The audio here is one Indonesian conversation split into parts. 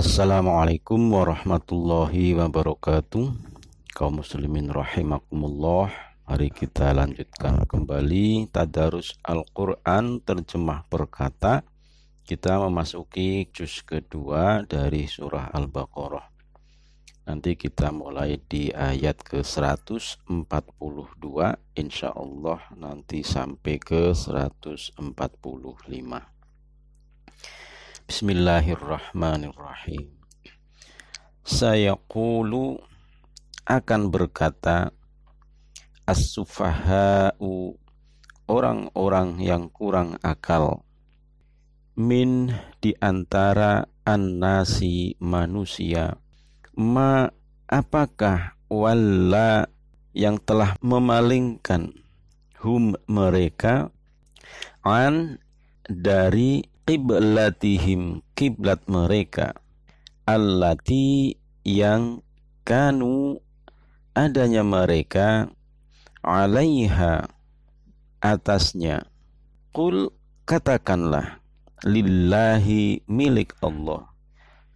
Assalamualaikum warahmatullahi wabarakatuh. Kaum muslimin rahimakumullah. Mari kita lanjutkan kembali Tadarus Al-Quran terjemah perkata Kita memasuki juz kedua dari surah Al-Baqarah. Nanti kita mulai di ayat ke 142 Insya Allah nanti sampai ke 145 Bismillahirrahmanirrahim. Saya kulu akan berkata as-sufaha'u orang-orang yang kurang akal. Min di antara an-nasi manusia. Ma apakah walla yang telah memalingkan hum mereka? An dari qiblatihim kiblat mereka allati yang kanu adanya mereka alaiha atasnya. Qul katakanlah lillahi milik Allah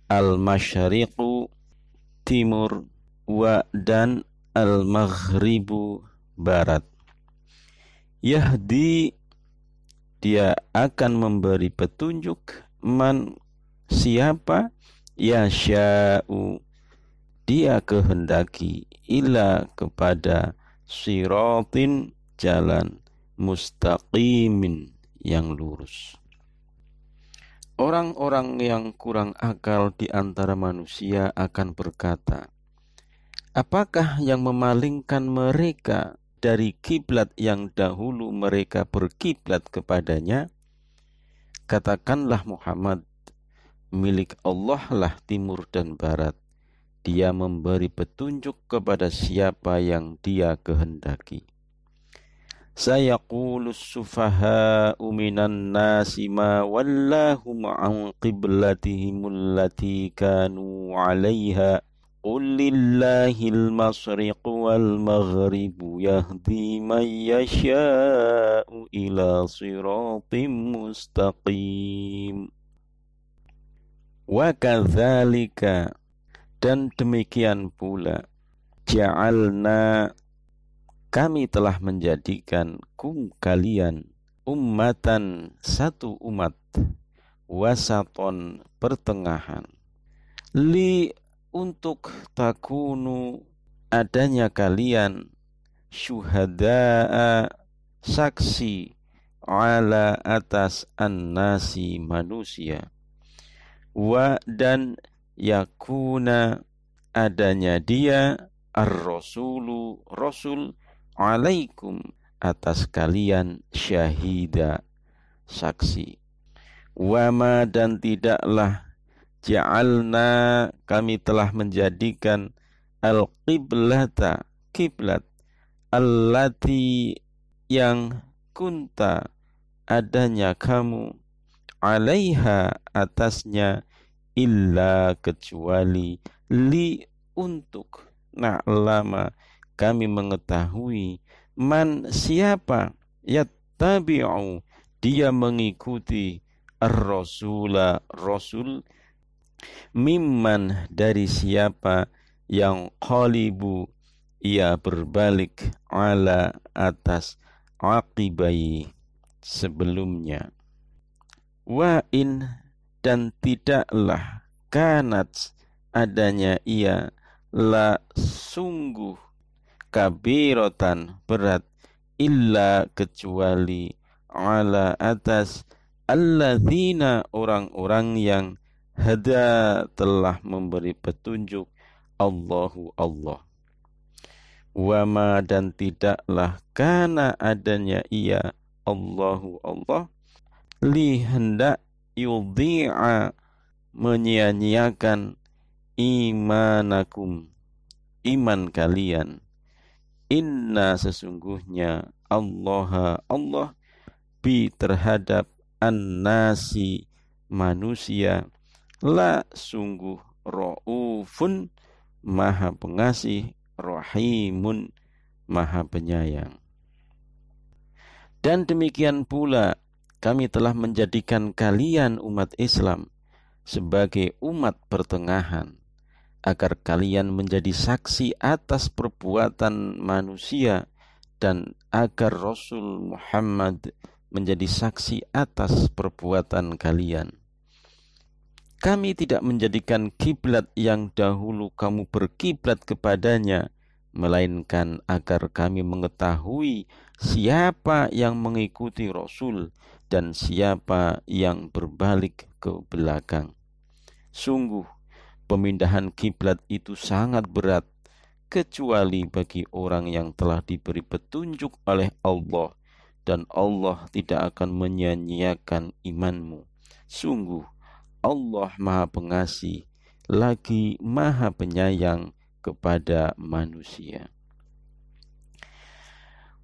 al masyariqu timur wa dan al maghribu barat. Yahdi dia akan memberi petunjuk man siapa ya sya'u dia kehendaki ila kepada siratin jalan mustaqimin yang lurus. Orang-orang yang kurang akal di antara manusia akan berkata, Apakah yang memalingkan mereka dari kiblat yang dahulu mereka berkiblat kepadanya, katakanlah Muhammad, milik Allah lah timur dan barat. Dia memberi petunjuk kepada siapa yang dia kehendaki. Sayaqulu sufaha'u uminan nasi ma wallahum an qiblatihim allati kanu 'alaiha. Qul lillahil masriqu والمغرب يهدي من يشاء إلى صراط مستقيم وكذلك dan demikian pula ja'alna kami telah menjadikan kum kalian ummatan satu umat wasaton pertengahan li untuk takunu adanya kalian syuhada'a saksi ala atas an-nasi manusia. Wa dan yakuna adanya dia ar-rasulu rasul alaikum atas kalian syahida saksi. Wama dan tidaklah ja'alna kami telah menjadikan al-qiblata kiblat allati yang kunta adanya kamu alaiha atasnya illa kecuali li untuk na'lama kami mengetahui man siapa yattabi'u dia mengikuti ar-rasula rasul mimman dari siapa yang qalibu ia berbalik ala atas aqibai sebelumnya. Wa in dan tidaklah kanat adanya ia la sungguh kabirotan berat illa kecuali ala atas alladzina orang-orang yang hada telah memberi petunjuk Allahu Allah. Wama dan tidaklah karena adanya ia Allahu Allah. Li hendak yudhi'a menyia-nyiakan imanakum iman kalian. Inna sesungguhnya Allah Allah bi terhadap an-nasi manusia. La sungguh ra'ufun maha pengasih rahimun maha penyayang dan demikian pula kami telah menjadikan kalian umat Islam sebagai umat pertengahan agar kalian menjadi saksi atas perbuatan manusia dan agar Rasul Muhammad menjadi saksi atas perbuatan kalian. Kami tidak menjadikan kiblat yang dahulu kamu berkiblat kepadanya, melainkan agar kami mengetahui siapa yang mengikuti Rasul dan siapa yang berbalik ke belakang. Sungguh, pemindahan kiblat itu sangat berat kecuali bagi orang yang telah diberi petunjuk oleh Allah dan Allah tidak akan menyanyiakan imanmu. Sungguh Allah Maha Pengasih lagi Maha Penyayang kepada manusia.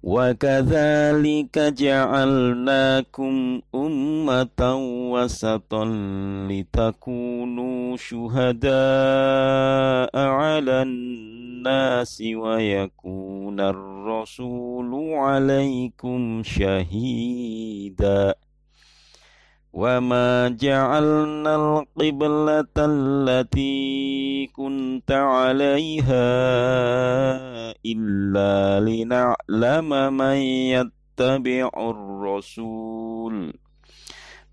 وكذلك جعلناكم أمة وسطا لتكونوا شهداء على الناس ويكون الرسول عليكم شهيداً وما جعلنا القبلة التي كنت عليها إلا لنعلم من يتبع الرسول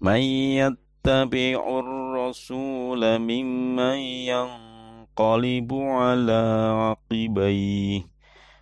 من يتبع الرسول ممن ينقلب على عقبيه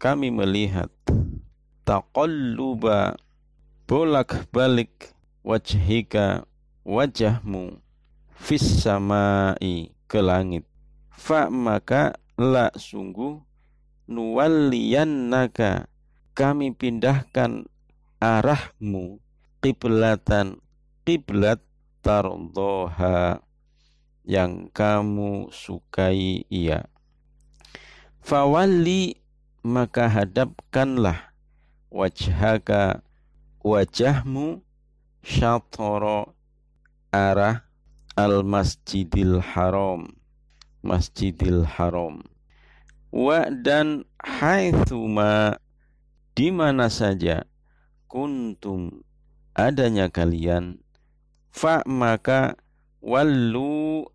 kami melihat taqalluba bolak-balik wajhika wajahmu fis samai ke langit. Fa maka la sungguh nuwalliyannaka kami pindahkan arahmu kiblatan kiblat tardoha yang kamu sukai ia. Fawalli maka hadapkanlah wajhaka wajahmu syatoro arah al masjidil haram. Masjidil haram. Wa dan haitsuma di mana saja kuntum adanya kalian fa maka wallu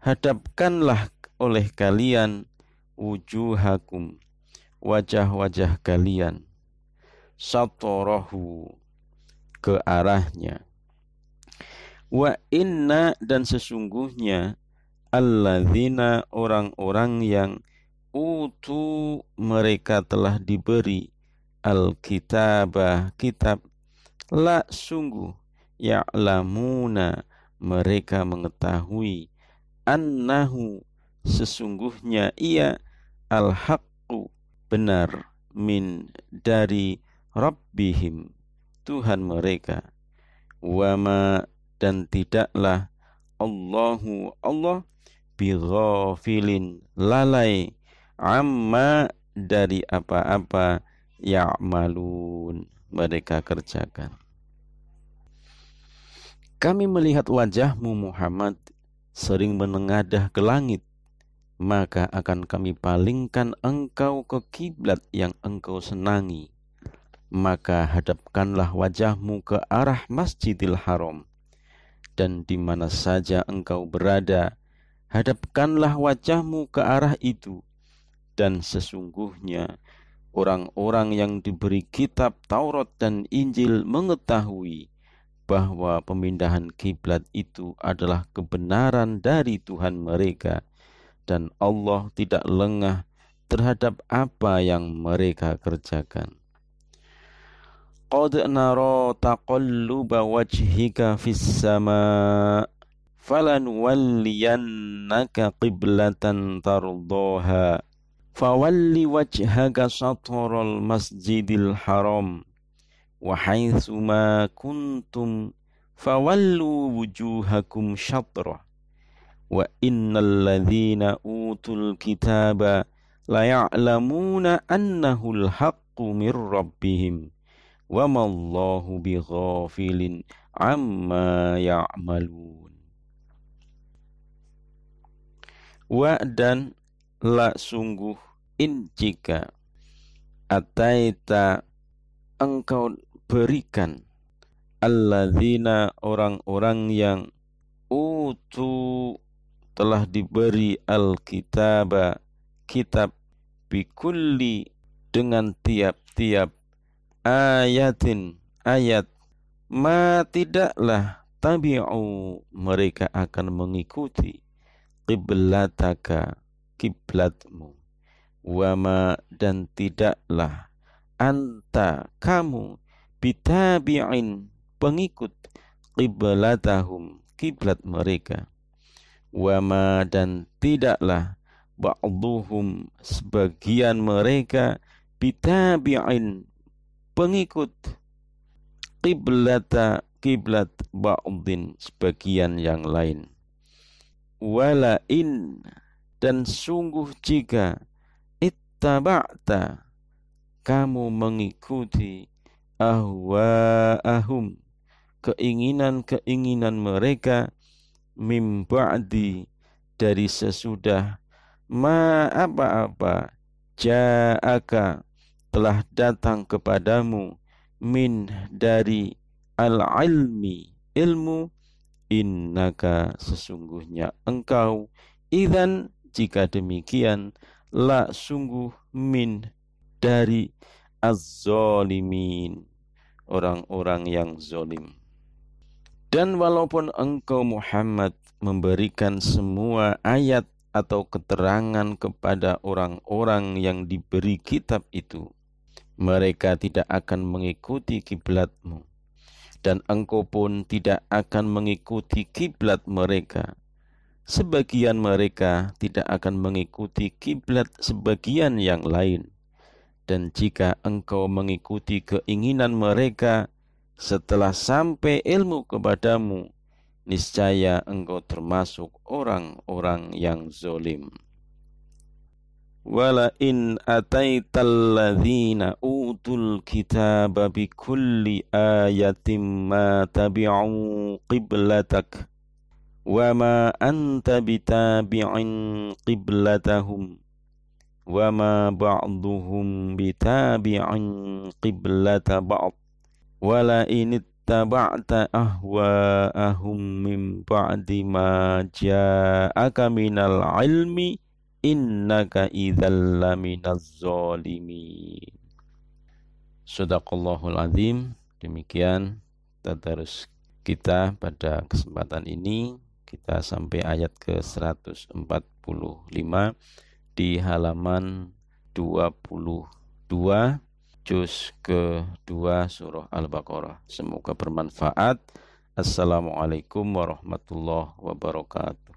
hadapkanlah oleh kalian wujuhakum wajah-wajah kalian. Satorohu ke arahnya. Wa inna dan sesungguhnya alladzina orang-orang yang utu mereka telah diberi alkitabah kitab. La sungguh ya'lamuna mereka mengetahui annahu sesungguhnya ia al-haqqu benar min dari Rabbihim Tuhan mereka. Wama dan tidaklah Allahu Allah bighafilin lalai amma dari apa-apa ya'malun. Mereka kerjakan. Kami melihat wajahmu Muhammad sering menengadah ke langit maka akan kami palingkan engkau ke kiblat yang engkau senangi. Maka hadapkanlah wajahmu ke arah Masjidil Haram, dan di mana saja engkau berada, hadapkanlah wajahmu ke arah itu. Dan sesungguhnya orang-orang yang diberi kitab Taurat dan Injil mengetahui bahwa pemindahan kiblat itu adalah kebenaran dari Tuhan mereka dan Allah tidak lengah terhadap apa yang mereka kerjakan. Qad nara taqalluba wajhika fis sama falan walliyannaka qiblatan tardaha fawalli wajhaka satral masjidil haram wa haitsu ma kuntum fawallu wujuhakum syatrah wa innal ladzina utul kitaba la ya'lamuna annahu al-haqqu mir rabbihim wa mallahu bighafilin amma ya'malun wa dan la sungguh in jika ataita engkau berikan alladzina orang-orang yang utu telah diberi alkitab kitab bikulli dengan tiap-tiap ayatin ayat. Ma tidaklah tabi'u mereka akan mengikuti qiblataka kiblatmu wama dan tidaklah anta kamu bitabi'in pengikut qiblatahum kiblat mereka wama dan tidaklah ba'duhum sebagian mereka bitabi'in pengikut qiblata kiblat ba'din sebagian yang lain. Wala in dan sungguh jika ittaba'ta kamu mengikuti ahwa'ahum keinginan-keinginan mereka mim ba'di dari sesudah ma apa-apa ja'aka telah datang kepadamu min dari al-ilmi ilmu innaka sesungguhnya engkau. Idan jika demikian la sungguh min dari az-zalimin orang-orang yang zolim dan walaupun engkau Muhammad memberikan semua ayat atau keterangan kepada orang-orang yang diberi kitab itu, mereka tidak akan mengikuti kiblatmu dan engkau pun tidak akan mengikuti kiblat mereka. Sebagian mereka tidak akan mengikuti kiblat sebagian yang lain. Dan jika engkau mengikuti keinginan mereka, setelah sampai ilmu kepadamu, niscaya engkau termasuk orang-orang yang zolim. Wala in ataital ladzina utul kitaba bi kulli ayatin ma tabi'u qiblatak wa ma anta bitabi'in qiblatahum wa ma ba'duhum bitabi'in qiblata ba'd wala in ittaba'ta ahwa'ahum min ba'di ma ja'aka minal ilmi innaka idzal laminaz zalimin. Sadaqallahul azim. Demikian tadarus kita pada kesempatan ini. Kita sampai ayat ke 145 di halaman 22 juz kedua surah Al-Baqarah. Semoga bermanfaat. Assalamualaikum warahmatullahi wabarakatuh.